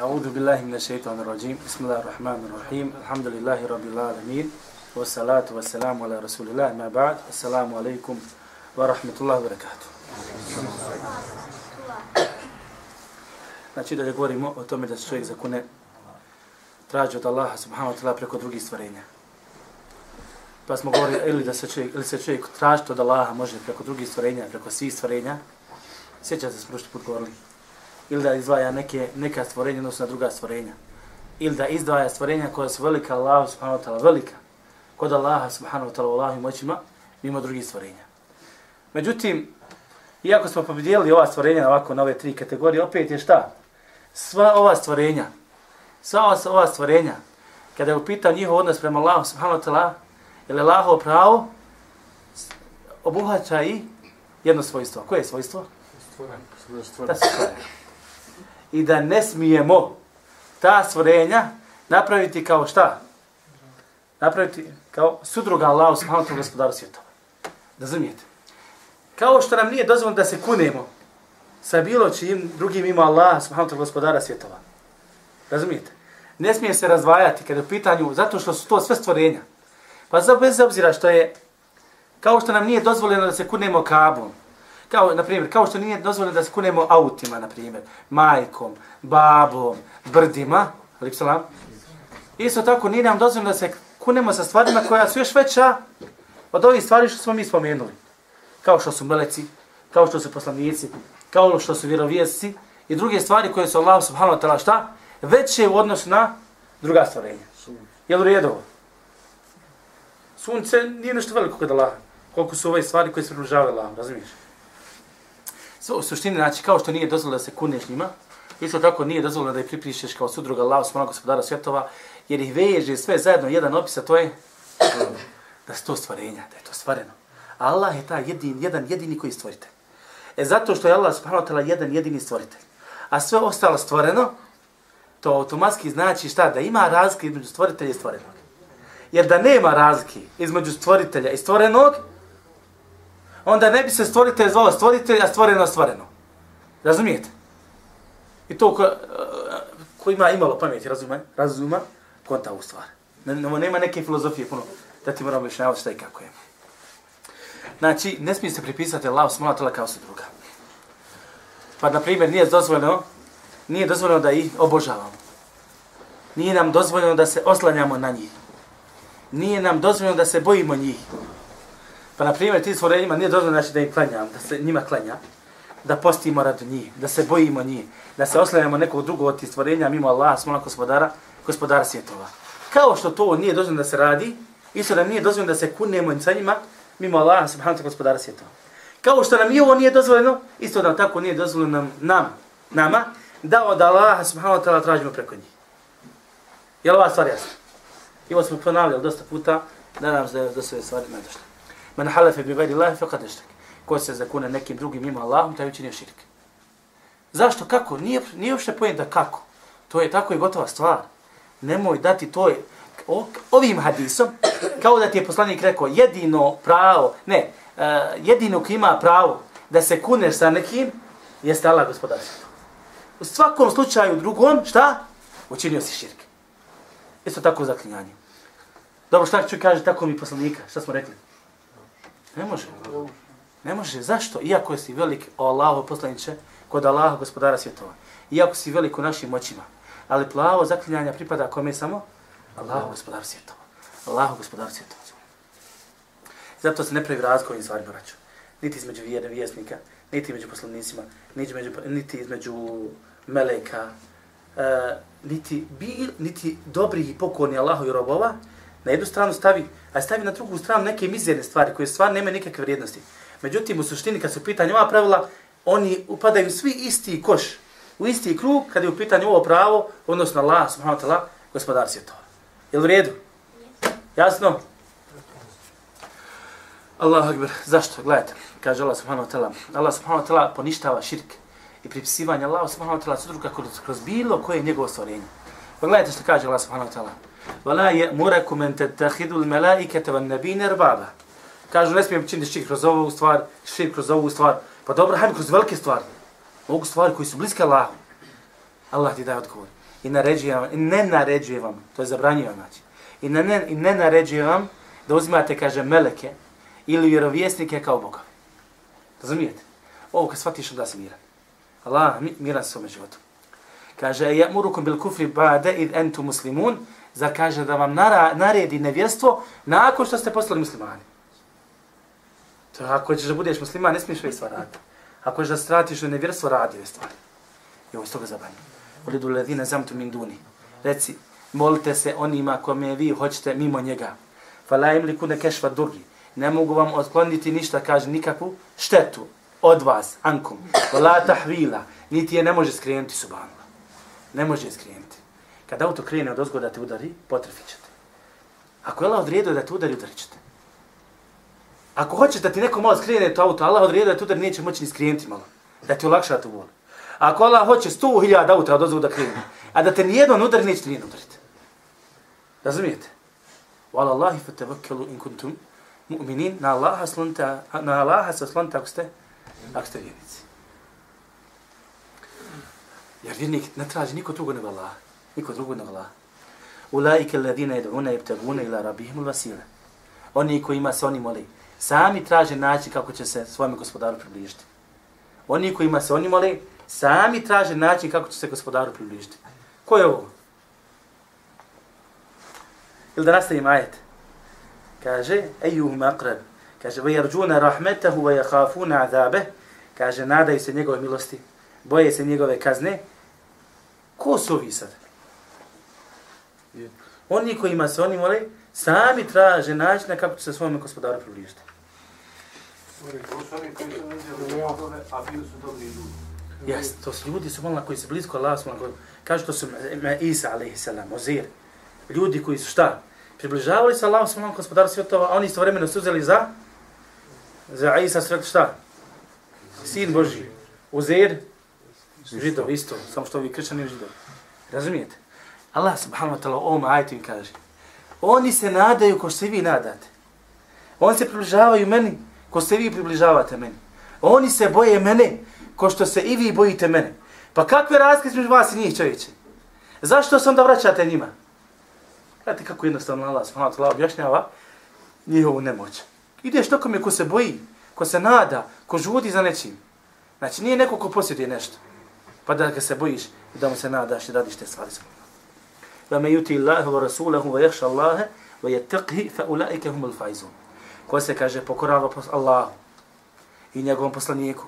أعوذ بالله من الشيطان الرجيم بسم الله الرحمن الرحيم الحمد لله رب العالمين والصلاة والسلام على رسول الله ما بعد السلام عليكم ورحمة الله وبركاته Znači da govorimo o tome da se čovjek zakune traži od Allaha subhanahu wa ta'ala preko drugih stvorenja. Pa smo govorili ili da se čovjek, ili se čovjek traži od Allaha može preko drugih stvorenja, preko svih stvorenja. Sjećate se prošli put govorili. Ili da izdvaja neke, neka stvorenja odnosno druga stvorenja. Ili da izdvaja stvorenja koja su velika Allahu subhanahu wa ta'ala, velika. Kod Allaha subhanahu wa ta'ala u Allahim moćima, mimo drugih stvorenja. Međutim, iako smo pobjedili ova stvorenja ovako na ove tri kategorije, opet je šta? Sva ova stvorenja, sva ova stvorenja, kada je upitan njihov odnos prema Allahu subhanahu wa ta'ala, je li Allahovo pravo, obuhvaća i jedno svojstvo. Koje je svojstvo? Ta stvorenja. I da ne smijemo ta stvorenja napraviti kao šta? Napraviti kao sudruga Allahu subhanahu wa gospodaru svjetova. Da zamijete. Kao što nam nije dozvoljeno da se kunemo sa bilo čim drugim ima Allah subhanahu wa gospodara svjetova. Razumijete? Ne smije se razvajati kada je u pitanju, zato što su to sve stvorenja. Pa za bez obzira što je, kao što nam nije dozvoljeno da se kunemo kabom, kao, na primjer, kao što nije dozvoljeno da se kunemo autima, na primjer, majkom, babom, brdima, alik salam, isto tako nije nam dozvoljeno da se kunemo sa stvarima koja su još veća od ovih stvari što smo mi spomenuli. Kao što su meleci, kao što su poslanici, kao što su vjerovijesci i druge stvari koje su Allah subhanahu wa ta'ala šta? Veće u odnosu na druga stvarenja. Je li rijedovo? Sunce nije nešto veliko kod Allaha. Koliko su ove stvari koje se približavaju Allahom, razumiješ? Sve u suštini, znači, kao što nije dozvoljeno da se kuneš njima, isto tako nije dozvoljeno da ih pripišeš kao sudruga Allah, smala gospodara svjetova, jer ih veže sve zajedno jedan opis, a to je da su to stvarenja, da je to stvareno. Allah je taj jedin, jedan jedini koji stvorite. E zato što je Allah subhanahu wa ta'ala jedan jedini stvoritelj. A sve ostalo stvoreno, to automatski znači šta? Da ima razlike između stvoritelja i stvorenog. Jer da nema razlike između stvoritelja i stvorenog, onda ne bi se stvoritelj zvao stvoritelj, a stvoreno stvoreno. Razumijete? I to ko, ko ima imalo pameti, razuma, razuma, konta u stvar. Ne, Nema neke filozofije puno da ti moramo više šta i kako je. Znači, ne smije se pripisati Allah smala tela kao se druga. Pa, na primjer, nije dozvoljeno, nije dozvoljeno da ih obožavamo. Nije nam dozvoljeno da se oslanjamo na njih. Nije nam dozvoljeno da se bojimo njih. Pa, na primjer, ti stvorenjima nije dozvoljeno znači, da im klanjam, da se njima klanja, da postimo rad njih, da se bojimo njih, da se oslanjamo nekog drugog od tih stvorenja mimo Allaha, smola gospodara, gospodara svjetova. Kao što to nije dozvoljeno da se radi, isto da nije dozvoljeno da se kunemo sa njima, mimo Allaha subhanahu wa gospodara svjetova. Kao što nam i ovo nije dozvoljeno, isto da tako nije dozvoljeno nam, nam nama, da od Allaha subhanahu wa ta'ala tražimo preko njih. Je li ova stvar jasna? I ovo smo ponavljali dosta puta, nadam se da su ove stvari nadošle. Man halefe bi gajri Allahi fekad ištak. Ko se zakune nekim drugim mimo Allahom, taj učinio širk. Zašto? Kako? Nije, nije uopšte pojenta kako. To je tako i gotova stvar. Nemoj dati to ovim hadisom, kao da ti je poslanik rekao, jedino pravo, ne, uh, jedino ko ima pravo da se kuneš sa nekim, jeste Allah gospodar U svakom slučaju drugom, šta? Učinio si širke. Isto tako zaklinjanje. Dobro, šta ću kaže tako mi poslanika? Šta smo rekli? Ne može. Ne može. Zašto? Iako si velik o Allahu poslaniče, kod Allaha gospodara svjetova. Iako si velik u našim moćima. Ali plavo zaklinjanja pripada kome samo? Allahu gospodar svjetova. Allahu gospodar svjetova. Zato se ne pravi razgovor iz stvari, braću. Niti između vjerne vjesnika, niti među poslanicima, niti između, niti između meleka, uh, niti, bil, niti dobrih i pokorni Allahu i robova, na jednu stranu stavi, a stavi na drugu stranu neke mizerne stvari koje stvar nemaju nikakve vrijednosti. Međutim, u suštini, kad su u pitanju ova pravila, oni upadaju svi isti koš, u isti krug, kad je u pitanju ovo pravo, odnosno Allah, subhanahu wa ta'ala, gospodar svjetova. Je li u redu? Jasno? Allah akbar. Zašto? Gledajte. Kaže Allah subhanahu wa ta'ala. Allah subhanahu wa ta'ala poništava širk i pripisivanje Allah subhanahu wa ta'ala sudruga kroz, kroz bilo koje njegovo stvorenje. Pa Pogledajte što kaže Allah subhanahu wa ta'ala. Vala je murakum en tetahidu l melaikete van nebine rbaba. Kažu, ne smijem činiti širk kroz ovu stvar, širk kroz ovu stvar. Pa dobro, hajmo kroz velike stvari. Mogu stvari koji su bliske Allahu. Allah ti daje odgovor. i naređuje vam, i ne naređuje vam, to je zabranjivo znači, i ne, ne, i ne naređuje vam da uzimate, kaže, meleke ili vjerovjesnike kao Boga. Razumijete? Ovo kad shvatiš da si miran. Allah, miran se u životu. Kaže, e, ja murukum bil kufri ba'de id entu muslimun, za kaže da vam nara, naredi nevjerstvo nakon što ste postali muslimani. To ako ćeš da budeš musliman, ne smiješ ove stvari raditi. Ako ćeš da stratiš u nevjerstvo, radi ove stvari. I ovo je stoga zabanje. Ulidu ledine zamtu min duni. Reci, molite se onima kome vi hoćete mimo njega. Fala im li kune kešva drugi. Ne mogu vam otkloniti ništa, kaže, nikakvu štetu od vas, ankum. Fala tahvila. Niti je ne može skrenuti subhanallah. Ne može skrenuti. Kad auto krene od ozgoda te udari, potrefit ćete. Ako je Allah odredio da te udari, udarit ćete. Ako hoćeš da ti neko malo skrene to auto, Allah odredio da te udari, neće moći ni skrenuti malo. Da ti olakša tu bol. Ako Allah hoće 100.000 auta od ozgoda krene, a da te nijedan udari, neće ti nijedno udariti. Razumijete? Wala Allahi fatavakkalu in kuntum mu'minin. Na Allaha slunta, na Allaha se slunta ako ste, ako ste vjernici. Jer vjernik ne traži niko drugo nego Allaha. Niko drugo nego Allah. Ulaike alladhina yad'una yabtaguna ila rabbihim al-wasila. Oni koji ima se oni moli, sami traže način kako će se svojom gospodaru približiti. Oni koji ima se oni moli, sami traže način kako će se gospodaru približiti. Ko je ovo? Ili da nastavim ajet. Kaže, ejuhum aqrab. Kaže, vajarđuna rahmetahu wa jakhafuna azabe. Kaže, nadaju se njegove milosti, boje se njegove kazne. Ko su ovi sad? Oni kojima se oni mole, sami traže načina kako će se svome gospodaru približiti. Jes, to su ljudi su molila koji su blisko Allah, kažu to su Isa, a.s. salam, Ozir. Ljudi koji su šta? Približavali se Allahu svojom gospodaru svjetova, a oni istovremeno su uzeli za za Isa sve šta? Sin Boži. Uzer, židov, isto, samo što vi kršćani židov. Razumijete? Allah subhanahu wa ta'ala ovom ajtu im kaže, oni se nadaju ko se vi nadate. Oni se približavaju meni ko se vi približavate meni. Oni se boje mene ko što se i vi bojite mene. Pa kakve razlike između vas i njih čovječe? Zašto se onda vraćate njima? Gledajte kako jednostavno Allah subhanahu wa ta'ala objašnjava njihovu nemoć. Ideš tokom ko se boji, ko se nada, ko žudi za nečim. Znači nije neko ko posjeduje nešto. Pa da ga se bojiš i da mu se nadaš i radiš te stvari. Wa me yuti Allah wa rasulahu wa yakhsha Allah wa yattaqi fa ulaika humul faizun. Ko se kaže pokorava pos Allahu i njegovom poslaniku.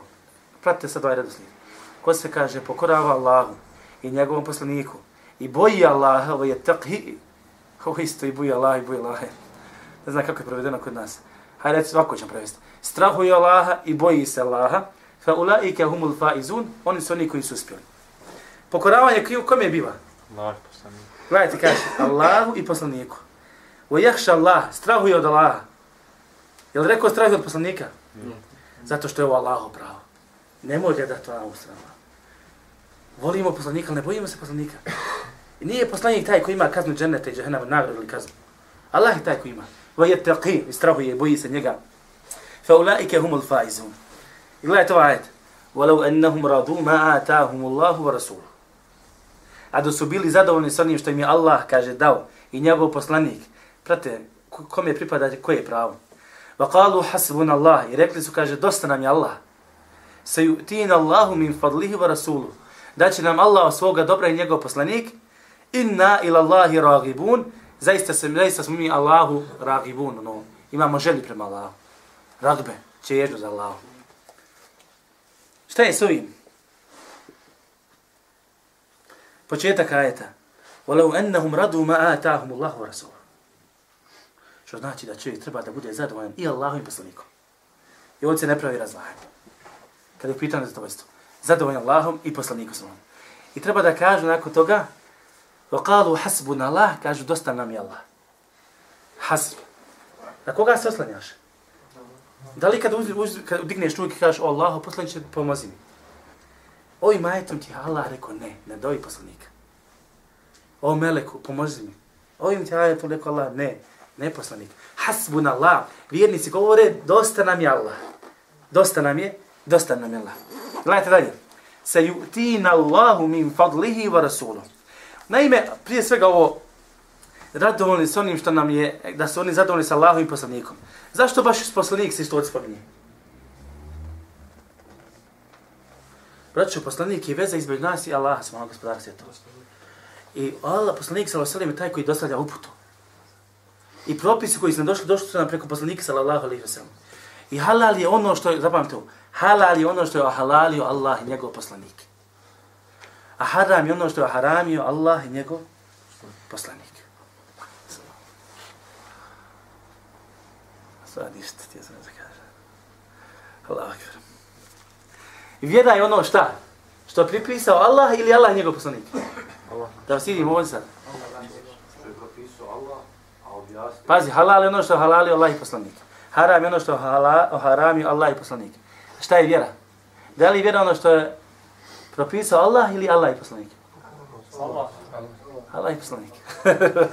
Pratite sad ovaj redoslijed. Ko se kaže pokorava Allahu i njegovom poslaniku i boji Allaha wa yattaqi Ovo isto i boji Allah i boji Allah. Ne znam kako je prevedeno kod nas. Hajde, reći, ovako ćemo prevesti. Strahuje Allaha i boji se Allaha. Fa ulaika humul faizun. Oni su oni koji su uspjeli. Pokoravanje kriju kome je biva? Allah poslanik. Gledajte, kaže, Allahu i poslaniku. Wa jahša Allah, strahuje od Allaha. Je li rekao strahuje od poslanika? Mm. Zato što je ovo Allahu pravo. Ne može da to Allahu strahuje. Volimo poslanika, ali ne bojimo se poslanika. I nije poslanik taj koji ima kaznu dženeta i džehennama, nagradu ili kaznu. Allah je taj koji ima. Va je taqi, i strahuje, boji se njega. Fa ulaike humul faizun. I gledajte ovaj ajet. Walau ennahum radu ma atahum Allahu wa rasuluhu. A da su bili zadovoljni s onim što im je Allah, kaže, dao i njegov poslanik. Prate, kom je pripadati, koje je pravo? Wa qalu hasbun Allah. I rekli su, kaže, dosta nam je Allah. Sayutin Allahu min fadlihi wa rasuluhu. Da će nam Allah svoga dobra i njegov poslanik. Inna ila Allahi ragibun. Zaista, se, zaista smo mi Allahu ragibun. No, imamo želji prema Allahu. Ragbe, čežno za Allahu. Šta je s ovim? Početak ajeta. Walau ennahum radu ma atahum Allahu wa rasuluhu. Što znači da čovjek treba da bude zadovoljan i Allahom i poslanikom. I on se ne pravi razvajanje. Kada je pitanje za to isto. Zadovoljan Allahom i poslanikom svojom. I treba da kažu nakon toga وقالوا حسبنا الله kažu dosta nam je Allah. Hasb. Na koga se oslanjaš? Da li kad, uz, uz, kad digneš ruke kažeš o Allahu, poslaniče, pomozi mi. Ovim ajetom ti Allah rekao ne, ne doji poslanika. O Meleku, pomozi mi. Ovim ti ajetom rekao Allah, ne, ne poslanik. Hasbun Allah. Vjernici govore, dosta nam je Allah. Dosta nam je, dosta nam je Allah. Gledajte dalje. Se yu'tina Allahu min fadlihi wa rasulom. Naime, prije svega ovo, radovoljni s onim što nam je, da su oni zadovoljni sa Allahom i poslanikom. Zašto baš poslanik se što odspominje? Braćo, poslanik je veza između nas i Allaha, smo gospodara svjetova. I Allah, poslanik sallallahu alejhi ve je taj koji dostavlja uputu. I propisi koji su nam došli, došli su nam preko poslanika sallallahu alejhi ve sellem. I halal je ono što je, zapamtite halal je ono što je halalio Allah i njegov poslanik. A haram je ono što je haramio Allah i njegov poslanik. Sad ništa ti je znam da kaže. Allah akbar. I vjera je ono šta? Što je pripisao Allah ili Allah njegov poslanik? Allah. Da vas vidim ovdje sad. Pazi, halal je ono što je halalio Allah i poslanik. Haram je ono što je haramio Allah i poslanik. Šta je vjera? Da li je vjera ono što je propisao Allah ili Allah i poslanik? Allah. Allah i poslanik.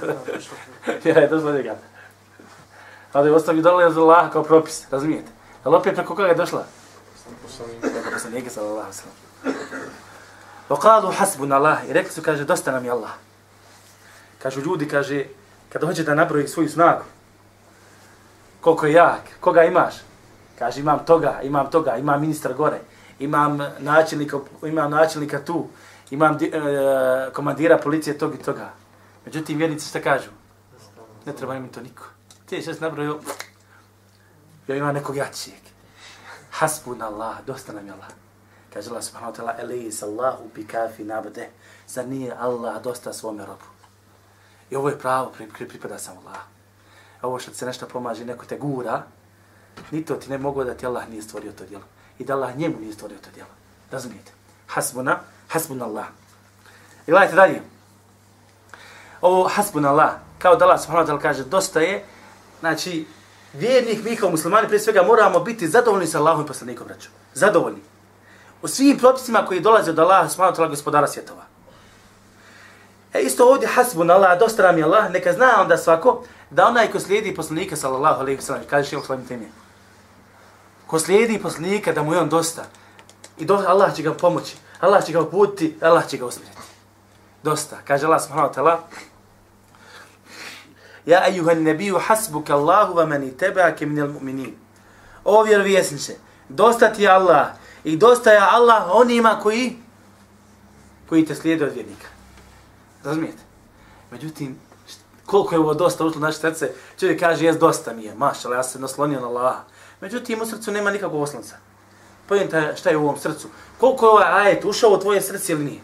vjera je to zbog njega. Ali je ostavi dole za Allah kao propis, razumijete? Ali opet preko koga je došla? Poslanika sallallahu alaihi sallam. Vokadu hasbun Allah. I rekli su, kaže, dosta nam je Allah. Kažu ljudi, kaže, kada hoće da nabroji svoju snagu, koliko je jak, koga imaš? Kaže, imam toga, imam toga, imam ministra gore, imam načelnika, imam načelnika tu, imam di, uh, komandira policije tog i toga. Međutim, vjernici šta kažu? Ne treba mi to niko. Ti je šest nabrojio, ja imam nekog jačijeg. Hasbun Allah, dosta nam je Allah. Kaže Allah subhanahu wa ta'ala, eliji sallahu bi kafi nabde. Zar nije Allah dosta svome robu? I ovo je pravo, pripada sam Allah. Ovo što se nešto pomaže, neko te gura, ni to ti ne mogu da ti Allah nije stvorio to djelo. I da Allah njemu nije stvorio to djelo. Razumijete? Hasbuna, hasbuna Allah. I gledajte dalje. Ovo hasbuna Allah, kao da Allah subhanahu wa ta'ala kaže, dosta je, znači, vjernik, mi kao muslimani, prije svega moramo biti zadovoljni sa Allahom i poslanikom, braću. Zadovoljni u svim propisima koji dolaze od Allaha smanu tala gospodara svjetova. E isto ovdje hasbun Allah, dosta nam je Allah, neka zna onda svako da onaj ko slijedi poslanika sallallahu alaihi wa sallam, kaže šeho slavim temije, ko slijedi poslanika da mu je on dosta i do, Allah će ga pomoći, Allah će ga uputiti, Allah će ga usmjeriti. Dosta. Kaže Allah subhanahu wa ta'ala, Ja ejuhan nebiju hasbuka Allahu wa mani tebake minel mu'minin. O vjerovjesniče, dosta ti je Allah I dosta je Allah onima koji koji te slijede od vjernika. Razumijete? Međutim, koliko je ovo dosta ušlo naše srce, čovjek kaže, jes dosta mi je, maš, ali ja se naslonio na Allaha. Međutim, u srcu nema nikakvog oslonca. Pojenta šta je u ovom srcu. Koliko je ovaj ajet ušao u tvoje srce ili nije?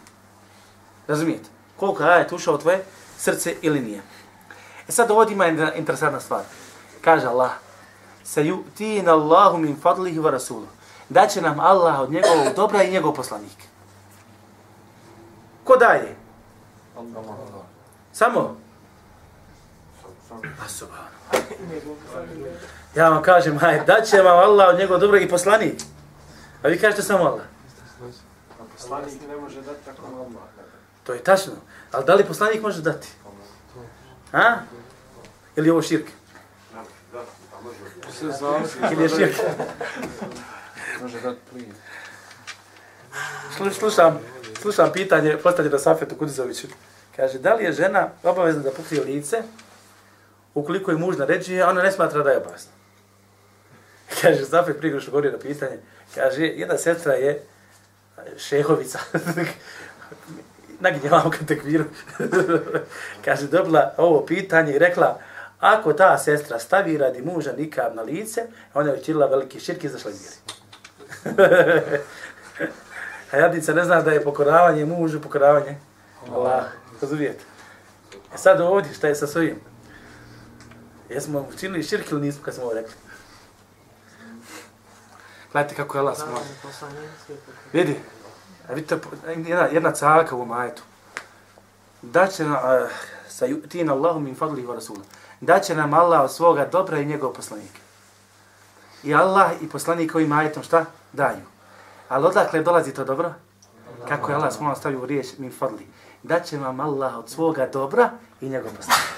Razumijete? Koliko je ajet ušao u tvoje srce ili nije? E sad ovdje ima interesantna stvar. Kaže Allah, se ju ti na Allahu min fadlihi wa rasuluhu da će nam Allah od njegovog dobra i njegov poslanik. Ko daje? Samo? A subhanu. Ja vam kažem, haj, da vam Allah od njegovog dobra i poslanik. A vi kažete samo Allah. Poslanik ne može dati tako Allah. To je tačno. Ali da li poslanik može dati? A? Ili je ovo širk? Ili je širk? može dati plin. Slušam, slušam pitanje, postavlje da Safetu Kudizoviću. Kaže, da li je žena obavezna da pokrije lice ukoliko je muž naređuje, a ona ne smatra da je obavezna? Kaže, Safet prije što govorio na pitanje, kaže, jedna sestra je šehovica. Naginje vam kad tekviru. kaže, dobila ovo pitanje i rekla, ako ta sestra stavi radi muža nikab na lice, ona je učinila velike širke i zašla vjeri. A jadnica ne zna da je pokoravanje mužu, pokoravanje Allah. Razumijete? E sad ovdje, šta je sa svojim? Jesmo učinili širk ili nismo kad smo ovo rekli? Gledajte kako je Allah smo. Vidi, a vidite, jedna, jedna caka u majetu. Da će nam, uh, sa tin Allahum min fadlihi wa rasula. Da će nam Allah od svoga dobra i njegov poslanik. I Allah i poslanik ovim majetom šta? daju. Ali odakle dolazi to dobro? Kako je Allah smo stavio riječ min fadli. Da će vam Allah od svoga dobra i njegov poslanik.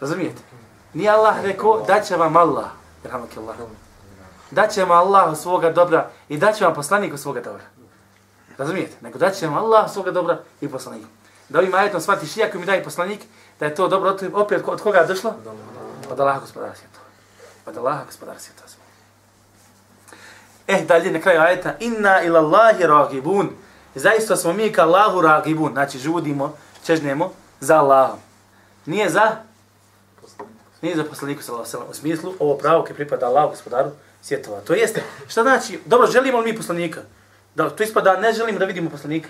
Razumijete? Nije Allah rekao da će vam Allah. Allah. Da će vam Allah od svoga dobra i da će vam poslanik od svoga dobra. Razumijete? Nego da će vam Allah svoga dobra i poslanika. da ovim ajetom shvatiš, iako mi daje poslanik, da je to dobro, opet od koga je došlo? Od Allaha gospodara svjetova. Od Allaha gospodara svjetova. Eh, dalje na kraju ajeta, inna ila Allahi ragibun. Zaista smo mi ka Allahu ragibun, znači žudimo, čežnemo za Allahom. Nije za? Nije za poslaniku sallallahu sallam. U smislu ovo pravo koje pripada Allahu gospodaru svjetova. To jeste. Šta znači? Dobro, želimo li mi poslanika? Da to ispada ne želimo da vidimo poslanika.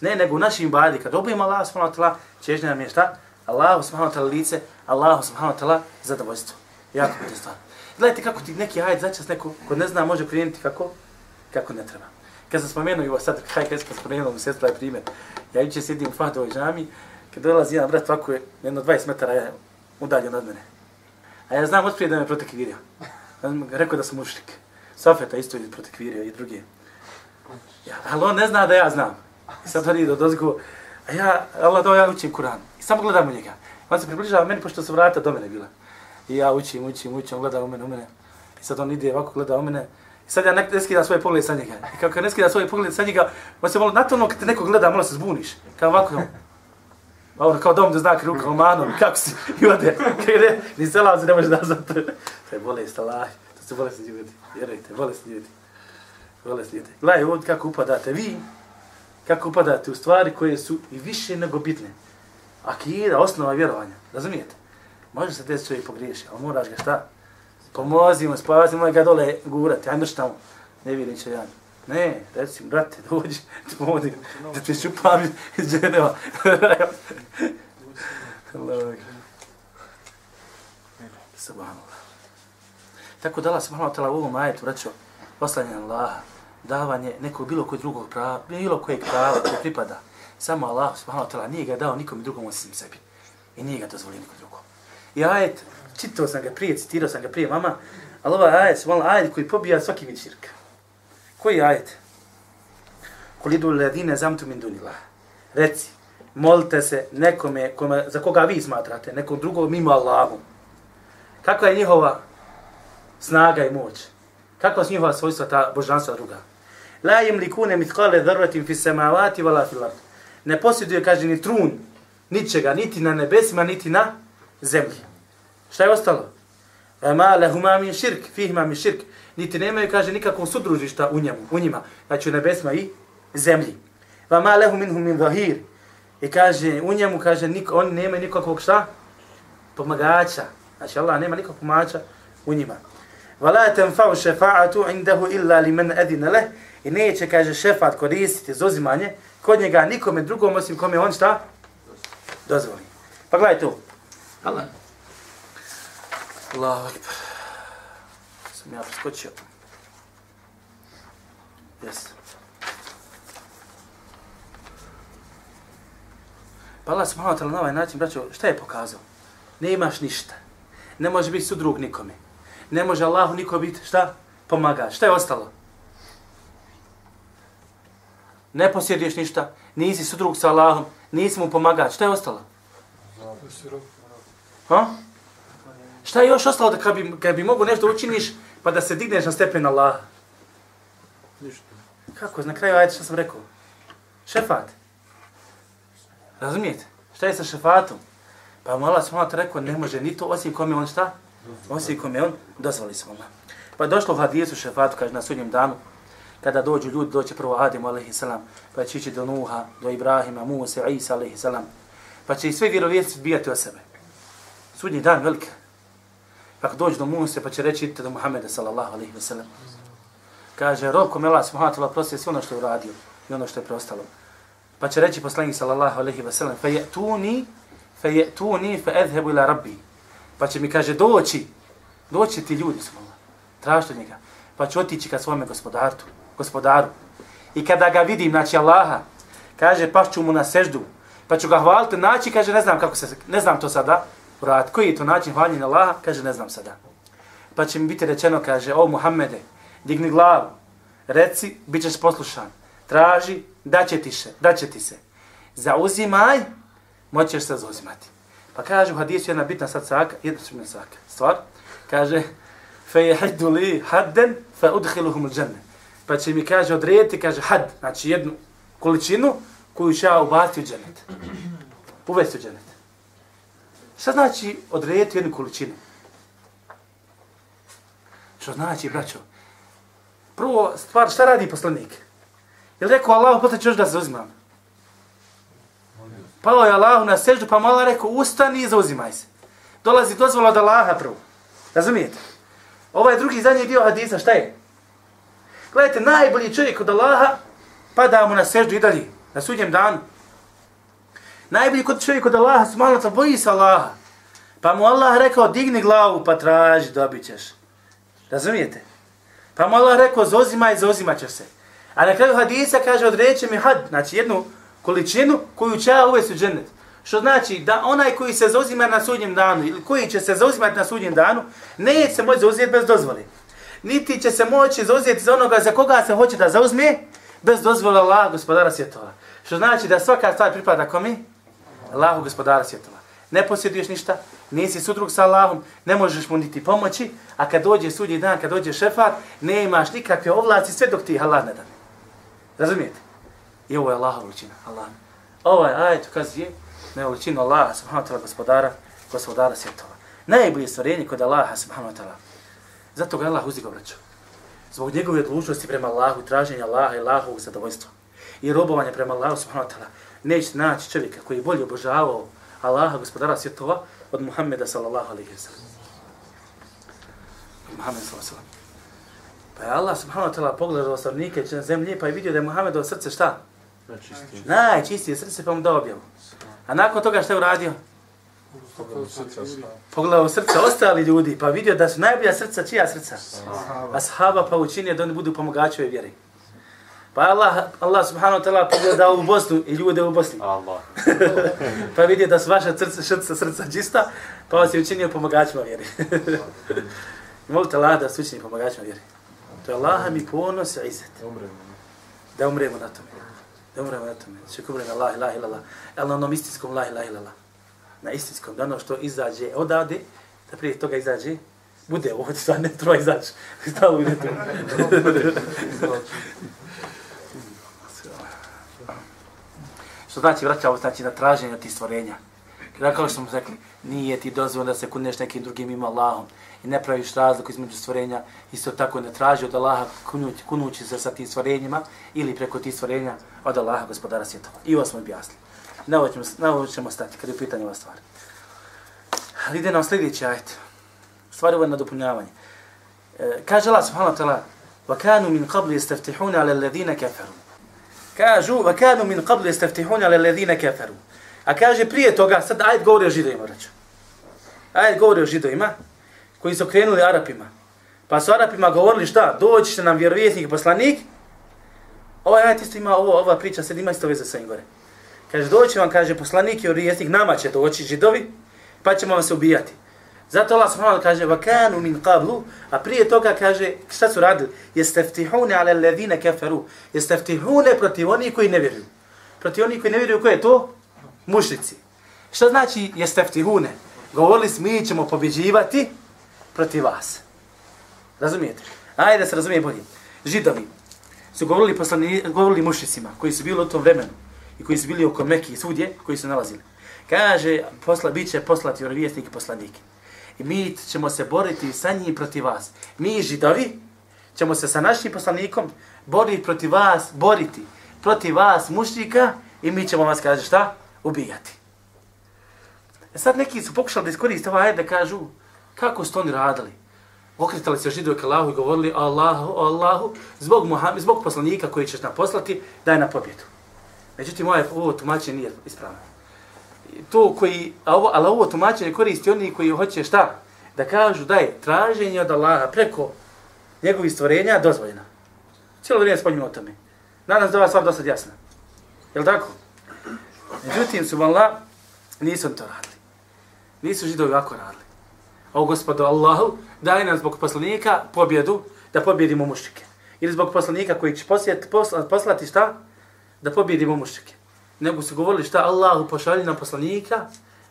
Ne, nego u našim ibadi kad obojimo Allah subhanahu wa ta'ala, čežnja nam je šta? Allah subhanahu wa ta'ala lice, Allah subhanahu wa ta'ala zadovoljstvo. Jako je stvar. Gledajte kako ti neki ajet začas neko ko ne zna može krenuti kako kako ne treba. Kad sam spomenuo i sad kaj kad sam spomenuo mu sestra je primjer. Ja juče sjedim u Fahdovoj džami, kad dolazi jedan brat ovako je jedno 20 metara je udaljen od mene. A ja znam otprije da me protekvirio. Rekao da sam mušrik. Safeta isto je protekvirio i drugi. Ja, ali on ne zna da ja znam. I sad on ide od ozgo. A ja, Allah da ja učim Kur'an. I samo gledam u njega. On se približava meni pošto su vrata do mene bila. I ja učim, učim, učim, on gleda u mene, u mene. I sad on ide ovako, gleda u mene. I sad ja ne, ne skidam svoje poglede sa njega. I kako ne skidam svoje poglede sa njega, on se malo, na to ono kad te neko gleda, malo se zbuniš. Kao ovako, A ono kao dom da znak ruka u kako si, i ode, kaj ne, ni selam se ne može da. To je bolest, Allah, to su bolesti ljudi, vjerujte, bolesti ljudi, bolesti slijede. Gledaj ovdje kako upadate vi, kako upadate u stvari koje su i više nego bitne. Akida, osnova vjerovanja, razumijete? Može se desiti čovjek pogriješi, ali moraš ga šta? Pomozi mu, spavati, moj ga dole gurati, ajmo šta mu. Ne vidim će ja. Ne, reci mu, brate, dođi, dođi, da ti šupam iz dženeva. Tako dala subhanahu malo ta'ala u ovom ajetu, braćo, poslanje Allaha, davanje nekog bilo kojeg drugog prava, bilo kojeg prava koje pripada. Samo Allah, subhanahu wa ta'ala, nije ga dao nikom drugom osim sebi. I nije ga dozvolio nikom drugom. I ajet, čitao sam ga prije, citirao sam ga prije mama, ali ovaj ajet, subhanahu ajet koji pobija svaki vid širka. Koji ajet? Kolidu ladine zamtu min dunila. Reci, molite se nekome kome, za koga vi smatrate, nekom drugom mimo Allahu. Kakva je njihova snaga i moć? Kakva su njihova svojstva ta božanstva druga? La im likune mitkale dhrvatim fi samavati vala fil ard. Ne posjeduje, kaže, ni trun, ničega, niti na nebesima, niti na zemlji. Šta je ostalo? Ma lahuma min širk, fihima min širk. Niti nemaju, kaže, nikakvog sudružišta u njemu, u njima. Znači u nebesima i zemlji. Va ma lehu minhum min zahir. I kaže, u njemu, kaže, nik, on nema nikakvog šta? Pomagača. Znači Allah nema nikakvog pomagača u njima. Va la tenfa'u šefa'atu indahu illa li men edine leh. I neće, kaže, šefat koristiti zozimanje kod njega nikome drugom osim kome on šta? Dozvoli. Pa gledaj tu. Allah. Allahu akbar. Sam ja preskočio. Yes. Pa Allah subhanahu wa ta'ala na ovaj način, braćo, šta je pokazao? Ne imaš ništa. Ne može biti sudrug nikome. Ne može Allahu niko biti, šta? Pomaga. Šta je ostalo? Ne posjediš ništa. Nisi sudrug sa Allahom. Nisi mu pomagač. Šta je ostalo? Ha? Šta je još ostalo da kad bi, kad bi mogu nešto učiniš pa da se digneš na stepen Allah? Ništa. Kako? Na kraju ajde što sam rekao. Šefat. Razumijete? Šta je sa šefatom? Pa mu Allah smala rekao, ne može ni to osim kome on šta? Osim kome on dozvoli se Allah. Pa došlo u hadisu šefatu, kaže na sudnjem danu, kada dođu ljudi, doće prvo Adem, a.s. pa će ići do Nuha, do Ibrahima, Musa, Isa, a.s. Pa će i sve vjerovjesnici bijati o sebe. Sudnji dan velike. Pa ako dođu do Musa, pa će reći idite do Muhammeda, sallallahu alaihi wa sallam. Kaže, rob kome Allah subhanahu wa ta'ala prosti sve ono što je uradio i ono što je preostalo. Pa će reći poslanik sallallahu alaihi wa sallam, fe je'tuni, fe je'tuni, fe edhebu ila rabbi. Pa će mi kaže, doći, doći ti ljudi, sallallahu, tražite njega. Pa će otići ka svome gospodaru, gospodaru. I kada ga vidim, znači Allaha, kaže, pašću mu na seždu, pa ću ga hvaliti, naći, kaže, ne znam kako se, ne znam to sada, urat, koji je to način hvaljenja Allaha, kaže, ne znam sada. Pa će mi biti rečeno, kaže, o Muhammede, digni glavu, reci, bit ćeš poslušan, traži, da će ti se, da će ti se. Zauzimaj, moćeš se zauzimati. Pa kaže u hadisu jedna bitna sad saka, jedna su saka, stvar, kaže, fe je li hadden, fe udhiluhum il dženne. Pa će mi kaže odrediti, kaže had, znači jednu količinu koju će ja ubati u dženet. Uvesti u dženet. Šta znači odrediti jednu količinu? Što znači, braćo? Prvo, stvar, šta radi poslanik? Je li rekao Allah, posle ćeš da zauzimam? Pao je Allah na seždu, pa mala rekao, ustani i zauzimaj se. Dolazi dozvola od Allaha prvo. Razumijete? Ovaj drugi zadnji dio hadisa, šta je? Gledajte, najbolji čovjek od Allaha, pada mu na seždu i dalje, na sudnjem danu. Najbolji kod čovjek od Allaha, smalata, boji se Allaha. Pa mu Allah rekao, digni glavu pa traži, dobit ćeš. Razumijete? Pa mu Allah rekao, zozimaj, zozimat ćeš se. A na kraju hadisa kaže, odreće mi had, znači jednu količinu koju će ja uvesti u džennet. Što znači da onaj koji se zauzima na sudnjem danu ili koji će se zauzimati na sudnjem danu, neće se moći zauzeti bez dozvole. Niti će se moći zauzeti za onoga za koga se hoće da zauzme bez dozvole Allah, gospodara svjetova. Što znači da svaka stvar pripada kome? Allahu, gospodara svjetova. Ne posjeduješ ništa, nisi sudrug sa Allahom, ne možeš mu niti pomoći, a kad dođe sudnji dan, kad dođe šefat, ne imaš nikakve ovlasti sve dok ti Allah ne dane. Razumijete? I ovo je Allahov veličina. Allah. Ovaj ajet ukazuje na veličinu Allaha subhanahu wa ta'ala gospodara, gospodara svjetova. Najbolje stvorenje kod Allaha subhanahu wa ta'ala. Zato ga Allah uzdigo vraća. Zbog njegove odlučnosti prema Allahu, traženja Allaha i Allahovog zadovoljstva i robovanja prema Allahu subhanahu wa ta'ala, neće naći čovjeka koji je bolje obožavao Allaha, gospodara svjetova, od Muhammeda sallallahu alaihi wa sallam. Muhammed sallallahu alaihi wa sallam. Pa je Allah subhanahu wa ta'ala pogledao stvarnike na zemlji pa je vidio da je Muhammedovo srce šta? Najčistije. Najčistije srce pa mu dao objavu. A nakon toga šta je uradio? Pogledao srce ostali ljudi pa vidio da su najbolja srca čija srca? Ashaba pa učinio da oni budu pomogači ove vjeri. Pa Allah, Allah subhanahu wa ta'ala pogledao u Bosnu i ljude u Bosni. Allah. pa vidio da su vaša srca, srca, srca čista, pa vas je učinio pomagačima vjeri. Molite Allah da su učini pomagačima vjeri. To je Allah mi ponos i izet. Da umremo na tome. Da umremo na tome. Še kubre na Allah, ilah, ilallah. El na onom istinskom Allah, ilah, ilallah. Na istinskom. Da ono što izađe odade, da prije toga izađe, bude ovo, sad ne treba izaći. Stalo bude tu. što znači vraća ovo, znači na traženje tih stvorenja. Kada kao što smo rekli, nije ti dozvoljeno da se kuneš nekim drugim ima Allahom i ne praviš razliku između stvorenja, isto tako ne traži od Allaha kunući, kunući se sa tim stvorenjima ili preko tih stvorenja od Allaha gospodara svjetova. I ovo smo objasnili Na ovo ćemo, na ovo ćemo stati kada je pitanje ova stvar. Ali ide nam sljedeći ajt. Stvari ovo je nadopunjavanje. E, kaže Allah subhanahu wa ta'ala وَكَانُوا مِنْ قَبْلِ يَسْتَفْتِحُونَ عَلَى الَّذِينَ كَفَرُوا Kažu وَكَانُوا مِنْ قَبْلِ يَسْتَفْتِحُونَ عَلَى الَّذِينَ كَفَرُوا A kaže prije toga, sad ajde govori o židovima, reću. Ajde govori o židovima, koji su krenuli Arapima. Pa su Arapima govorili šta? Doći će nam vjerovjesnik i poslanik. Ovaj ajde isto ima ovo, ova priča, sad ima isto veze sa im gore. Kaže, doći vam, kaže, poslanik i vjerovjesnik, nama će doći židovi, pa ćemo vam se ubijati. Zato Allah subhanahu kaže, vakanu min qablu, a prije toga kaže, šta su radili? Jeste ftihune ale ledine keferu. Jeste ftihune protiv oni koji ne vjeruju. Protiv oni koji ne vjeruju, ko je to? Mušnici. Šta znači jeste ftihune? Govorili smo, mi ćemo pobjeđivati protiv vas. Razumijete? Ajde da se razumije bolje. Židovi su govorili, poslani, govorili mušnicima koji su bili u tom vremenu i koji su bili oko Mekije, svudje koji su nalazili. Kaže, posla, bit će poslati vjerovjesnik i poslanik. I mi ćemo se boriti sa njim protiv vas. Mi, židovi, ćemo se sa našim poslanikom boriti protiv vas, boriti protiv vas, mušnika, i mi ćemo vas, kaže, šta? ubijati. E sad neki su pokušali da iskoriste ovaj da kažu kako su oni radili. Okretali se židovi ka Allahu i govorili Allahu, Allahu, zbog, Muhammed, zbog poslanika koji ćeš nam poslati, daj na pobjedu. Međutim, ovaj, ovo tumačenje nije ispravno. To koji, a ovo, ali ovo tumačenje koristi oni koji hoće šta? Da kažu da je traženje od Allaha preko njegovih stvorenja dozvoljeno. Cijelo vrijeme spominjamo o tome. Nadam se da vas stvar dosta jasna. Jel tako? Međutim, su nisu to radili. Nisu židovi ovako radili. O gospodu Allahu, daj nam zbog poslanika pobjedu, da pobjedimo mušike. Ili zbog poslanika koji će posjet, posla, poslati šta? Da pobjedimo mušike. Nego su govorili šta Allahu pošalji nam poslanika,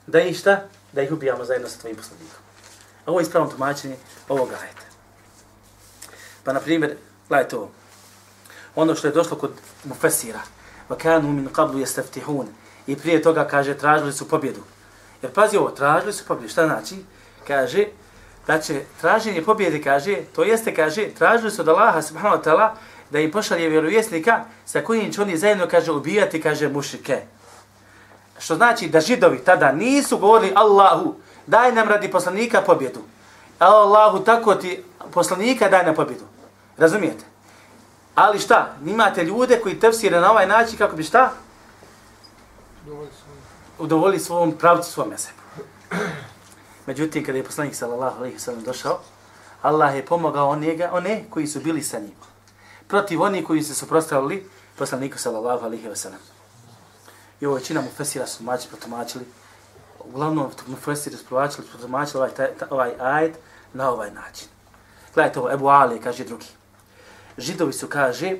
da ih šta? Da ih ubijamo zajedno sa tvojim poslanikom. A ovo je ispravno tumačenje ovog ajeta. Pa, na primjer, gledajte ovo. Ono što je došlo kod Mufesira, وَكَانُوا kanu min qablu yastaftihun. I prije toga kaže tražili su pobjedu. Jer pazi ovo, tražili su pobjedu. Šta znači? Kaže da će traženje pobjede, kaže, to jeste, kaže, tražili su od Allaha subhanahu wa ta'ala da im pošalje vjerovjesnika sa kojim će oni zajedno, kaže, ubijati, kaže, mušike. Što znači da židovi tada nisu govorili Allahu, daj nam radi poslanika pobjedu. Allahu, tako ti poslanika daj nam pobjedu. Razumijete? Ali šta? Imate ljude koji tefsire na ovaj način kako bi šta? Udovolili svom pravcu, svom mesebu. Međutim, kada je poslanik sallallahu alaihi sallam došao, Allah je pomogao onega, one koji su bili sa njim. Protiv onih koji se suprostavili poslaniku sallallahu alaihi wa sallam. I ovo većina mu fesira su mači protumačili. Uglavnom mu fesira su protumačili, protumačili ovaj, taj, ovaj ajet na ovaj način. Gledajte ovo, Ebu Ali kaže drugi. Židovi su, kaže,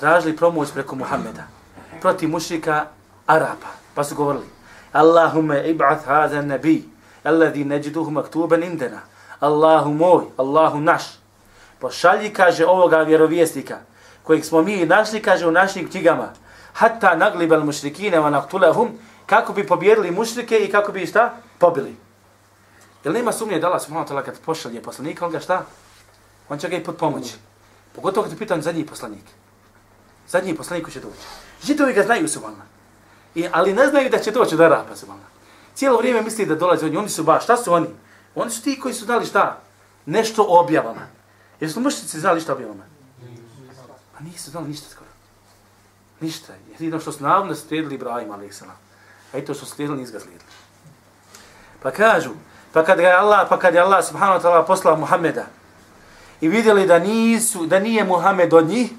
tražili pomoć preko Muhammeda protiv mušrika Arapa. Pa su govorili, Allahume ib'ath hada nabi, alladhi neđiduhu maktuban indena. Allahu moj, Allahu naš. Pošalji, kaže, ovoga vjerovjesnika, kojeg smo mi našli, kaže, u našim knjigama, hatta naglibal mušrikine wa naktulahum, kako bi pobjedili mušrike i kako bi šta? Pobili. Jel nema sumnje da Allah subhanahu wa ta'ala kad pošalje poslanika, on ga šta? On će ga i pod pomoći. Pogotovo kad je pitan zadnji poslanik. Zadnji poslanik će doći. Židovi ga znaju subhana. I, ali ne znaju da će doći do Arapa subhana. Cijelo vrijeme misli da dolaze oni. Oni su baš, šta su oni? Oni su ti koji su dali šta? Nešto objavama. Jesu mušnici znali šta objavama? Pa nisu znali ništa skoro. Ništa. Jedino što su navodno slijedili Ibrahim a.s. A i to što su slijedili, nisu ga slijedili. Pa kažu, pa kad je Allah, pa kad je Allah subhanahu wa ta'ala poslao Muhammeda i vidjeli da nisu, da nije Muhammed od njih,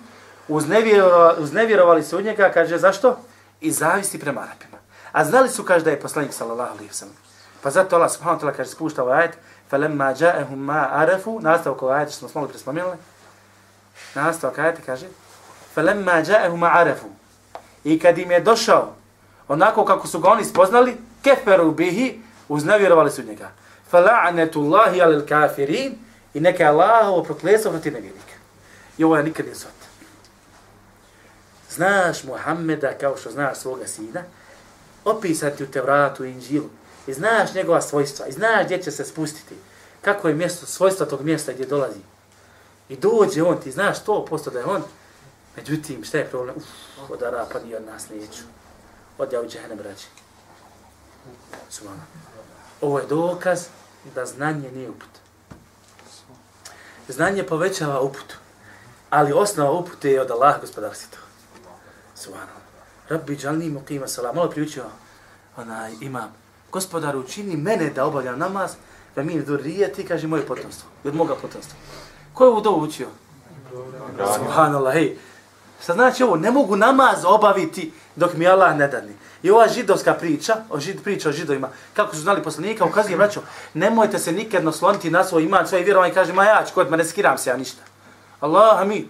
uznevjerovali, uznevjerovali se od njega, kaže zašto? I zavisti prema Arapima. A znali su, kaže, da je poslanik sallallahu alaihi wa sallam. Pa zato Allah subhanahu wa ta'ala kaže, spušta ovaj ajet, فَلَمَّا جَاءَهُمْ مَا عَرَفُوا Nastavak ovaj ajet, što smo smoli prespomenuli. Nastavak ajeta kaže, فَلَمَّا جَاءَهُمْ مَا عَرَفُوا I kad im je došao, onako kako su ga oni spoznali, keferu bihi, uznevjerovali su njega. فَلَعْنَةُ اللَّهِ عَلَى الْكَافِرِينَ I neka je Allahovo proklestvo protiv nevjernika. I ovo je nikad nije sot. Znaš Muhammeda kao što znaš svoga sina, opisati u Tevratu i Inđilu, i znaš njegova svojstva, i znaš gdje će se spustiti, kako je mjesto, svojstva tog mjesta gdje dolazi. I dođe on, ti znaš to posto da je on, međutim, šta je problem? Uf, od Arapa ni od nas neću. Od ja u džehene braći. Subhana. Ovo je dokaz da znanje nije uput. Znanje povećava uput, ali osnova upute je od Allaha gospodar si Subhana. Rabbi džalni muqima salam. Malo priučio onaj imam. Gospodar učini mene da obavljam namaz, da mi durijeti, kaže moje potomstvo. Od moga potomstva. Ko je ovo dovu učio? Subhanallah, hej. Šta znači ovo? Ne mogu namaz obaviti dok mi Allah ne dadne. I ova židovska priča, o žid, priča o židovima, kako su znali poslanika, ukazuje, braćo, nemojte se nikad nasloniti na svoj iman, svoje vjerovanje, kaže, ma ja ću kod ma ne skiram se ja ništa. Allah, mi,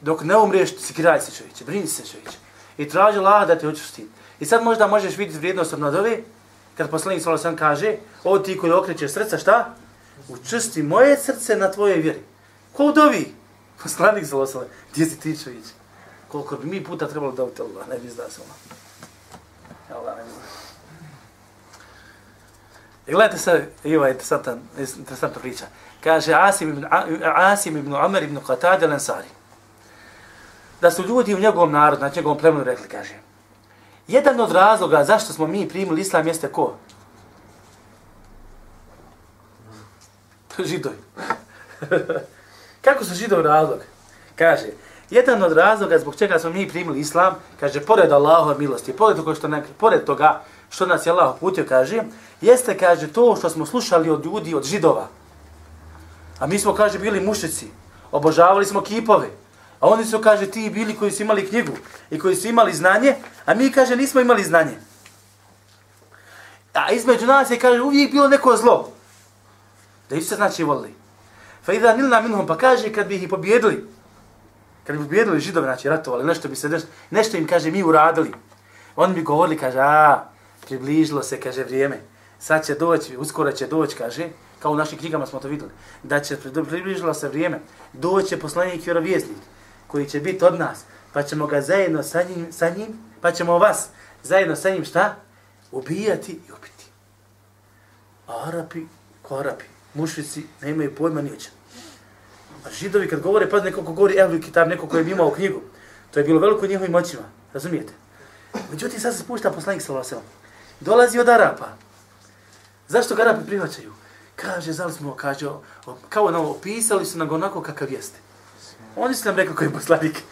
dok ne umriješ, skiraj se čovječe, brini se čovječe. I traži Allah da te učusti. I sad možda možeš vidjeti vrijednost od nadove, kad poslanik sallallahu sam kaže, o ti koji okrećeš srca, šta? Učesti moje srce na tvoje vjeri. Ko dovi? Poslanik sallallahu alejhi gdje si ti čovječ? Koliko bi mi puta trebalo da Allah, ne bi zda se ona. Allah, ne bi I e, gledajte sad, i ovaj interesantan, interesantna priča. Kaže Asim ibn, Asim ibn Amr ibn Qatad al-Ansari. Da su ljudi u njegovom narodu, na njegovom plemenu rekli, kaže, Jedan od razloga zašto smo mi primili islam jeste ko? Židovi. Kako su židovi razlog? Kaže, jedan od razloga zbog čega smo mi primili islam, kaže, pored Allahove milosti, pored toga što, ne, pored toga što nas je Allah uputio, kaže, jeste, kaže, to što smo slušali od ljudi, od židova. A mi smo, kaže, bili mušici, obožavali smo kipove, A oni su, kaže, ti bili koji su imali knjigu i koji su imali znanje, a mi, kaže, nismo imali znanje. A između nas je, kaže, uvijek bilo neko zlo. Da Isusa znači volili. Fa idha nilna minhum, pa kaže, kad bi ih pobjedili, kad bi pobjedili židovi, znači ratovali, nešto bi se, nešto, nešto im, kaže, mi uradili. Oni bi govorili, kaže, a, približilo se, kaže, vrijeme. Sad će doći, uskoro će doći, kaže, kao u našim knjigama smo to vidjeli, da će približilo se vrijeme, doće poslanik vjerovjesnik, koji će biti od nas, pa ćemo ga zajedno sa njim, sa njim, pa ćemo vas zajedno sa njim šta? Ubijati i ubiti. A Arapi, ko Arapi, mušvici, ne imaju pojma ni ođe. A židovi kad govore, pa neko ko govori Ehlu Kitab, neko ko je imao knjigu, to je bilo veliko njihovim moćima, razumijete? Međutim, sad se spušta poslanik sa Dolazi od Arapa. Zašto ga Arapi prihvaćaju? Kaže, zali smo, kaže, kao nam opisali su nam onako kakav jeste. Oni su nam rekli koji je poslanik.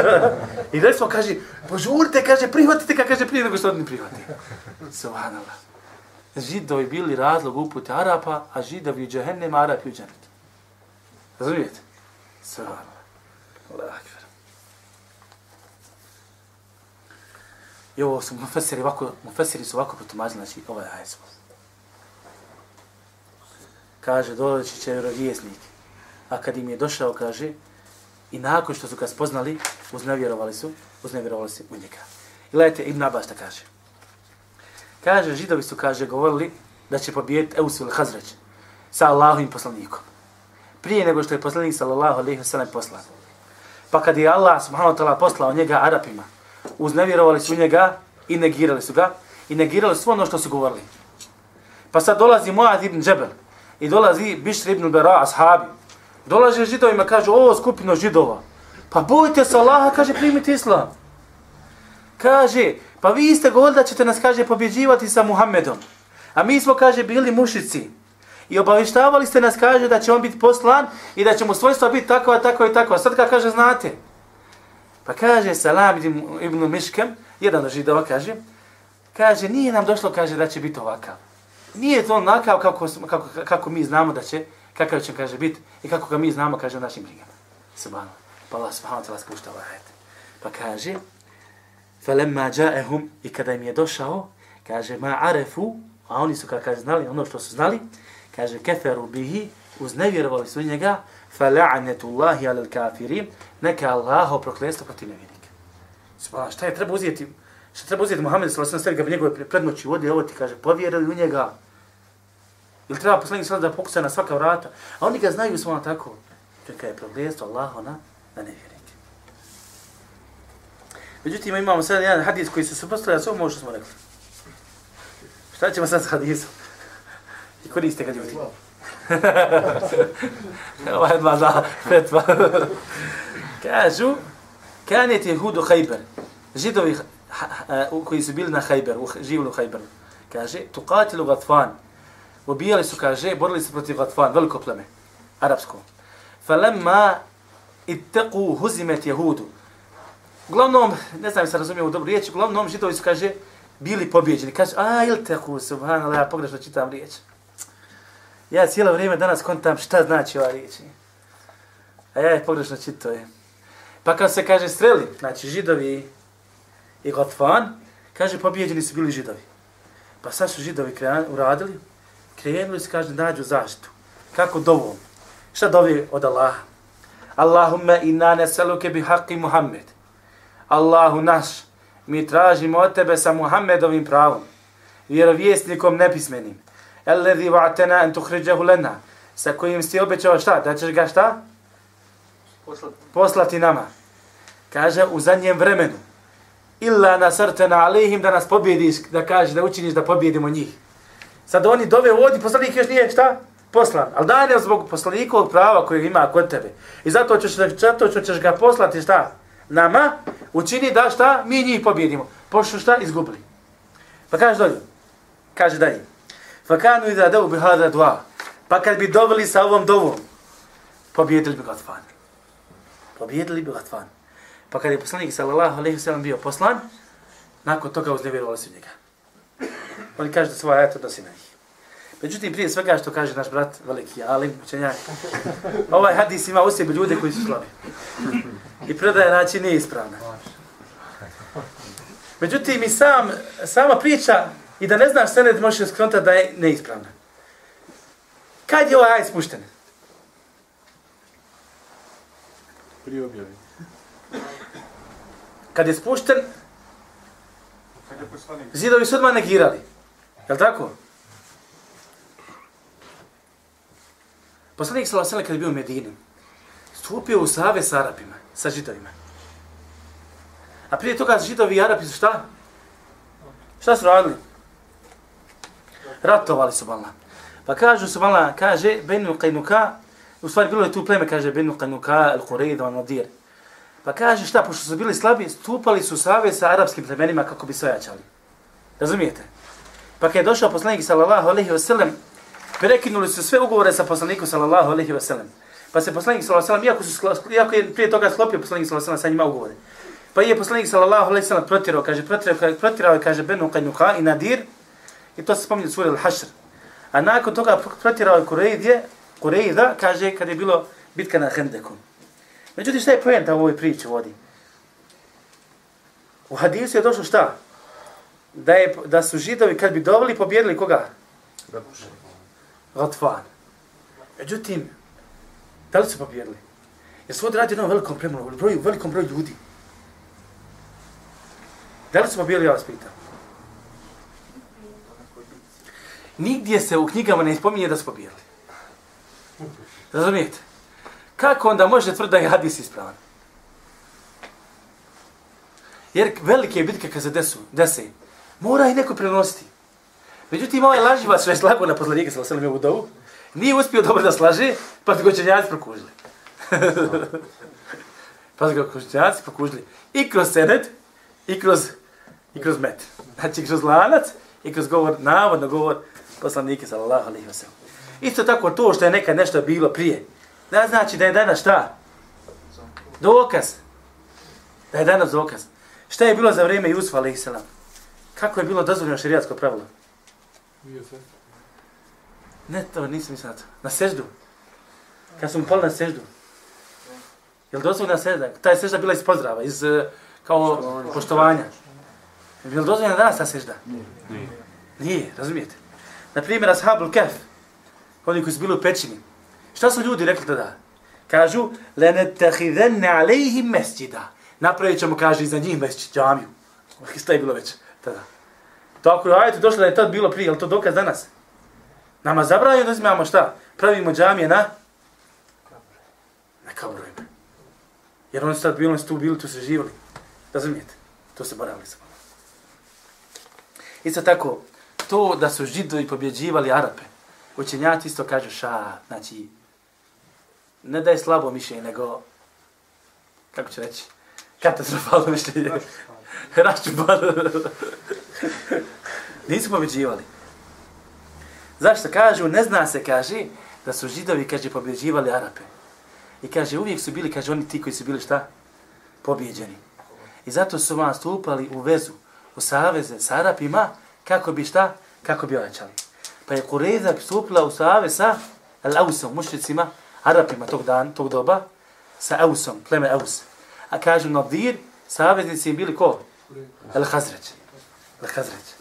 I rekli smo, kaže, požurite, kaže, prihvatite ga, kaže, prije nego što oni prihvati. Subhanallah. Židovi bili razlog upute Arapa, a židovi u džahennem, a Arapi u džahennem. Razumijete? Subhanallah. Allah akbar. I ovo su mufesiri ovako, mufesiri su ovako protumažili, znači ovaj ajet Kaže, doleći će vjerovjesnik. A kad im je došao, kaže, i nakon što su ga spoznali, uznevjerovali su, uznevjerovali su u njega. I gledajte, Ibn Abbas da kaže. Kaže, židovi su, kaže, govorili da će pobijeti Eusu ili Hazreć sa Allahovim poslanikom. Prije nego što je poslanik sallallahu alaihi wa sallam poslan. Pa kad je Allah subhanahu wa ta'ala poslao njega Arapima, uznevjerovali su njega i negirali su ga i negirali su ono što su govorili. Pa sad dolazi Muad ibn Džebel i dolazi Bišr ibn Bera, ashabi. Dolaže židovima, kaže, o, skupino židova. Pa bojte se Allaha, kaže, primite islam. Kaže, pa vi ste govorili da ćete nas, kaže, pobjeđivati sa Muhammedom. A mi smo, kaže, bili mušici. I obavištavali ste nas, kaže, da će on biti poslan i da će mu svojstva biti takva, takva i takva. Sad kad kaže, znate. Pa kaže Salam ibn Miškem, jedan od židova kaže, kaže, nije nam došlo, kaže, da će biti ovakav. Nije to onakav kako, kako, kako mi znamo da će, kakav će, kaže, biti i kako ga mi znamo, kaže, u našim brigama. Subhano. Pa Allah subhanahu ta'ala spušta ovaj ajed. Pa kaže, فَلَمَّا جَاءَهُمْ I kada im je došao, kaže, ma arefu, a oni su, kada kaže, znali ono što su znali, kaže, keferu bihi, uznevjerovali su njega, فَلَعَنَةُ اللَّهِ عَلَى الْكَافِرِينَ Neka Allah prokletstvo protiv nevjernika. Subhano, šta je treba uzeti, šta treba uzeti Muhammed sallallahu alejhi ve sellem njegove prednoći vodi, ovo ti kaže, povjerili u njega. Ili treba poslanik sada da pokuca na svaka vrata, a oni ga znaju samo tako. Čeka je prokletstvo Allaha na, na nevjernike. Međutim, imamo sad jedan hadis koji se suprostavlja s ovom što smo rekli. Šta ćemo sad s hadisom? I koriste ga ljudi. Ova dva da, petva. Kažu, kanet je hudu hajber. Židovi koji su bili na hajberu, živili u hajberu. Kaže, tu katilu gatfan. Ubijali su, kaže, borili se protiv gatfan, veliko pleme, arapsko. Falemma itteku huzimet jehudu. Uglavnom, ne znam se razumio u dobru riječ, uglavnom židovi su, kaže, bili pobjeđeni. Kaže, a, il teku, subhanallah, ja pogrešno čitam riječ. Ja cijelo vrijeme danas kontam šta znači ova riječ. A ja je pogrešno čitao je. Pa kad se kaže streli, znači židovi i Gotvan, kaže pobjeđeni su bili židovi. Pa sad su židovi uradili, krenuli su, kaže, nađu zaštitu. Kako dovom? Šta dovi od Allaha? Allahumma inna nesaluke bi haqqi Muhammed. Allahu naš, mi tražimo od tebe sa Muhammedovim pravom, vjerovjesnikom nepismenim, Alladhi wa'tana an tukhrijahu lana. Sa kojim si obećao šta? Da ćeš ga šta? Poslati. Poslati nama. Kaže u zadnjem vremenu. Illa nasartana alehim da nas pobjediš, da kaže da učiniš da pobjedimo njih. Sad oni dove ovdje, poslanik još nije šta? Poslan. Ali daj ne zbog poslanikovog prava kojeg ima kod tebe. I zato ćeš, zato ćeš ga poslati šta? Nama, učini da šta? Mi njih pobjedimo. Pošto šta? Izgubili. Pa kaže dolje. Kaže dalje. Fakanu kanu davu bi hada dua. Pa kad bi doveli sa ovom dovom, pobjedili bi Gatvan. Pobjedili bi Gatvan. Pa kad je poslanik sallallahu alaihi sallam bio poslan, nakon toga uznevjerovali su njega. Oni kaže da svoja ajata da si na. Međutim, prije svega što kaže naš brat, veliki alim, učenjak, ovaj hadis ima u sebi ljude koji su slabi. I predaje način nije ispravna. Međutim, i sam, sama priča i da ne znaš senet možeš skontati da je neispravna. Kad je ovaj aj spušten? Prije objavi. Kad je spušten, zidovi su odmah negirali. Je li tako? Poslanik Salasana kada je bio u Medini, stupio u save s Arapima, sa židovima. A prije toga židovi i Arapi su šta? Šta su radili? Ratovali su malo. Pa kažu su malo, kaže, Benu Qainuka, u stvari bilo je tu pleme, kaže, Benu Qainuka, El Qureyda, Al Nadir. Pa kaže šta, pošto su bili slabi, stupali su save sa arapskim plemenima kako bi sojačali. Razumijete? Pa kad je došao poslanik sallallahu alaihi wa sallam, prekinuli su sve ugovore sa poslanikom sallallahu alejhi ve sellem. Pa se poslanik sallallahu alejhi ve sellem iako, iako je prije toga sklopio poslanik sallallahu alejhi ve sellem sa njima ugovore, Pa je poslanik sallallahu alejhi ve sellem protirao, kaže protirao, protirao je kaže Benu Qainuqa i Nadir i to se spominje u suri Al-Hashr. A nakon toga protirao je Kurejdje, Kurejda, kaže kad je bilo bitka na Hendeku. Međutim, šta je poenta u ovoj priči vodi? U hadisu je došlo šta? Da, je, da su židovi kad bi doveli pobjedili koga? Rotfan. Međutim, da li su pobjedili? Jer su ovdje radi jednom velikom premolu, broju, velikom broju ljudi. Da li su pobjedili, ja vas pitam? Nigdje se u knjigama ne spominje da su pobjedili. Razumijete? Kako onda može tvrditi da je hadis ispravan? Jer velike bitke kad se desu, dese, mora i neko prenositi. Međutim, ovaj laživa sve slago na poslanika sa osalim i u dovu, nije uspio dobro da slaže, pa su goćenjaci prokužili. pa su goćenjaci prokužili. I kroz senet, i kroz i kroz met. Znači kroz lanac i kroz govor, navodno govor poslanike sallallahu alejhi ve sellem. Isto tako to što je nekad nešto bilo prije. Da znači da je danas šta? Dokaz. Da je danas dokaz. Šta je bilo za vrijeme Jusufa alejhi? Kako je bilo dozvoljeno šerijatsko pravilo? Ne, to nisam mislio na to. Na seždu. Kad su mu pali na seždu. Je li dozvoljena sežda? Ta je sežda bila iz pozdrava, iz eh, kao poštovanja. Je li dozvoljena danas ta sežda? Nije. Nije, razumijete? Na primjer, Ashabul Kef, oni koji su bili u pećini. Šta su ljudi rekli tada? Kažu, lene tehidenne alejhim mesđida. Napravit ćemo, kaže, iza njih mesđid, džamiju. Šta je bilo već tada? To ako je ajte došlo da je tad bilo prije, ali to dokaz danas? Nama zabranjaju da imamo šta? Pravimo džamije na? Na kaburojima. Jer oni su tad bili, oni su tu bili, tu se živali. Razumijete? To se morali samo. Isto tako, to da su židovi pobjeđivali Arape, učenjaci isto kažu ša, znači, ne da je slabo mišljenje, nego, kako ću reći, katastrofalno mišljenje. Raščupan. Nisu pobjeđivali. Zašto kažu, ne zna se, kaže, da su židovi, kaže, pobjeđivali Arape. I kaže, uvijek su bili, kaže, oni ti koji su bili šta? Pobjeđeni. I zato su vam stupali u vezu u saveze s Arapima, kako bi šta? Kako bi ojačali. Pa je Kureza stupila u savez sa Al-Ausom, mušricima, Arapima tog dan, tog doba, sa Ausom, pleme Aus. A kažu Nadir, saveznici bili ko? Al-Hazreć. Al-Hazreć.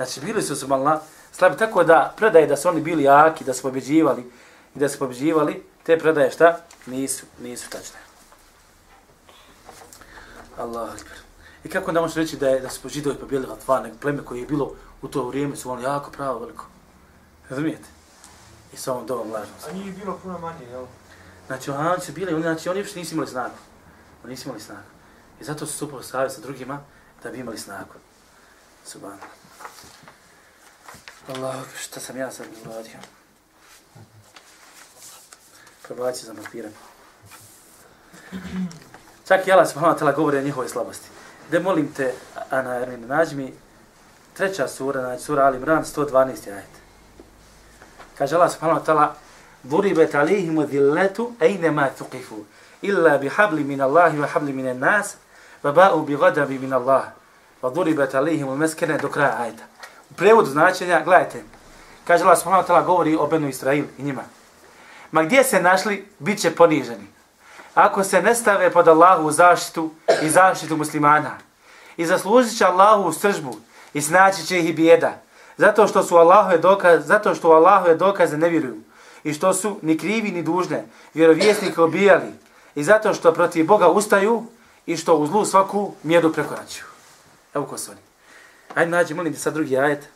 Znači, bili su su malo slabi, tako da predaje da su oni bili jaki, da su pobeđivali i da su pobeđivali, te predaje šta? Nisu, nisu tačne. Allah akbar. I kako onda možeš reći da, je, da su židovi pobijeli nego pleme koje je bilo u to vrijeme su oni jako pravo veliko. Razumijete? I sa ovom dobom lažnom. A njih bilo puno manje, jel? Znači, oni su bili, oni, znači, oni uopšte nisu imali snagu. Oni nisu imali snagu. I zato su savjet sa drugima da bi imali snagu. Subhano. Allah, šta sam ja sad uradio? Probaći za papirem. Čak i Allah subhanahu wa ta'ala govori o njihovoj slabosti da molim te, Ana Ermin, nađi mi treća sura, znači sura Ali Imran, 112. ajet. Kaže Allah subhanahu wa ta'ala, Duribat alihim dhilletu ejne ma tuqifu, illa bi habli min Allahi wa habli min nas, wa ba'u bi gadabi min Allah, wa duribat alihim meskene do kraja ajeta prevod značenja, gledajte, kaže Allah subhanahu wa ta'ala, govori o Benu Israil i njima. Ma gdje se našli, bit će poniženi ako se ne stave pod Allahu zaštitu i zaštitu muslimana. I zaslužit će Allahu u sržbu i snaći će ih i bijeda. Zato što su Allahove dokaze, zato što Allahove dokaze ne vjeruju. I što su ni krivi ni dužne vjerovjesnike obijali. I zato što protiv Boga ustaju i što u zlu svaku mjeru prekoračuju. Evo ko su oni. Ajde nađi, molim ti sad drugi ajet.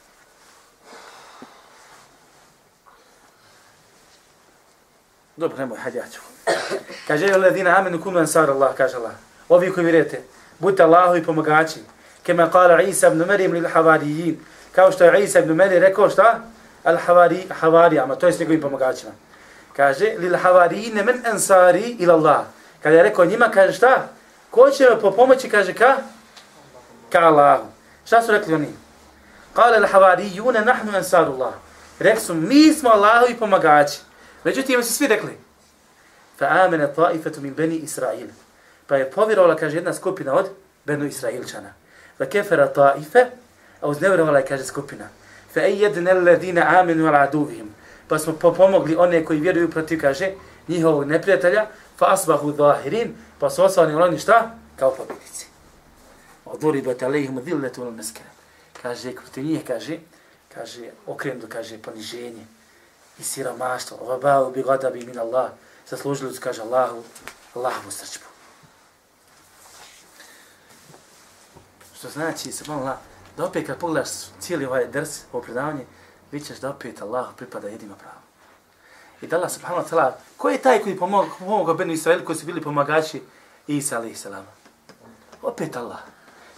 Dobro, nemoj, hajde ja ću. Kaže, jel ledina amenu kunu ansar Allah, kaže Allah. Ovi koji vjerujete, Budite Allahovi pomagači. Kema kala Isa ibn Marijim lil havarijin. Kao što je Isa ibn Marijim rekao šta? Al havari, havarijama, to je s njegovim pomagačima. Kaže, lil havarijine men ansari ila Allah. Kada je rekao njima, kaže šta? Ko će me po pomoći, kaže ka? Ka Allahu. Šta su rekli oni? Kale al havarijune nahnu ansarullah. Rekli su, mi smo Allahovi pomagači. Međutim, su svi rekli, fa amene taifetu min beni Israil. Pa je povjerovala, kaže, jedna skupina od Benu Israilčana. Fa kefera taife, a uznevrovala je, kaže, skupina. Fa ejedne ledine amenu ala aduvihim. Pa smo pomogli one koji vjeruju protiv, kaže, njihovog neprijatelja, fa asbahu zahirin, pa su osvani oni šta? Kao pobjednici. Odvori bete alejhim dhilletu al meskere. Kaže, protiv njih, kaže, kaže, okrenuto, kaže, poniženje i siromaštvo. Ova bao bi gada bi min Allah. Zaslužili su, kaže, Allahu, Allahu srčbu. Što znači, subhanallah, da opet kad pogledaš cijeli ovaj ders, ovo predavanje, vidit da opet Allah pripada jedima pravo. I da Allah subhanahu wa ta'ala, ko je taj koji pomogao pomog Benu Israel, koji su bili pomagači Isa alaihi salam? Opet Allah.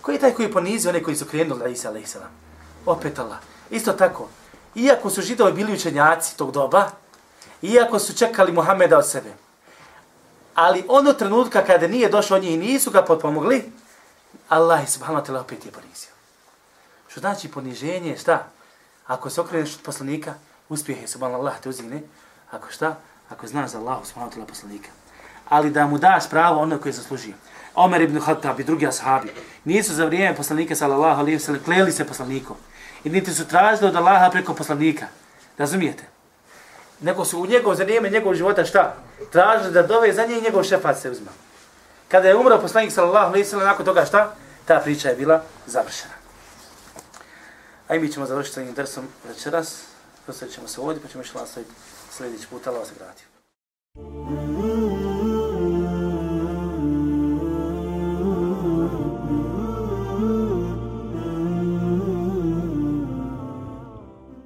Ko je taj koji ponizio one koji su krenuli Isa a.s. Opet Allah. Isto tako, iako su židovi bili učenjaci tog doba, iako su čekali Muhameda od sebe, ali ono trenutka kada nije došao od njih i nisu ga potpomogli, Allah je subhanahu wa ta'ala opet je ponizio. Što znači poniženje, šta? Ako se okreneš od poslanika, uspjeh je subhanahu Allah te uzine. Ako šta? Ako znaš za Allah subhanahu wa ta'ala poslanika. Ali da mu daš pravo ono koje zaslužio. Omer ibn Khattab i drugi ashabi nisu za vrijeme poslanika sallallahu alaihi wasallam kleli se poslanikom i niti su tražili od Allaha preko poslanika. Razumijete? Neko su u njegov za vrijeme njegovog života šta? Tražili da dove za njih njegov šefat se uzma. Kada je umro poslanik sallallahu alaihi wasallam, nakon toga šta? Ta priča je bila završena. Aj mi ćemo završiti sa interesom večeras. Prostavit ćemo se ovdje, pa ćemo išla nastaviti sljedeći put, ali vas se -hmm.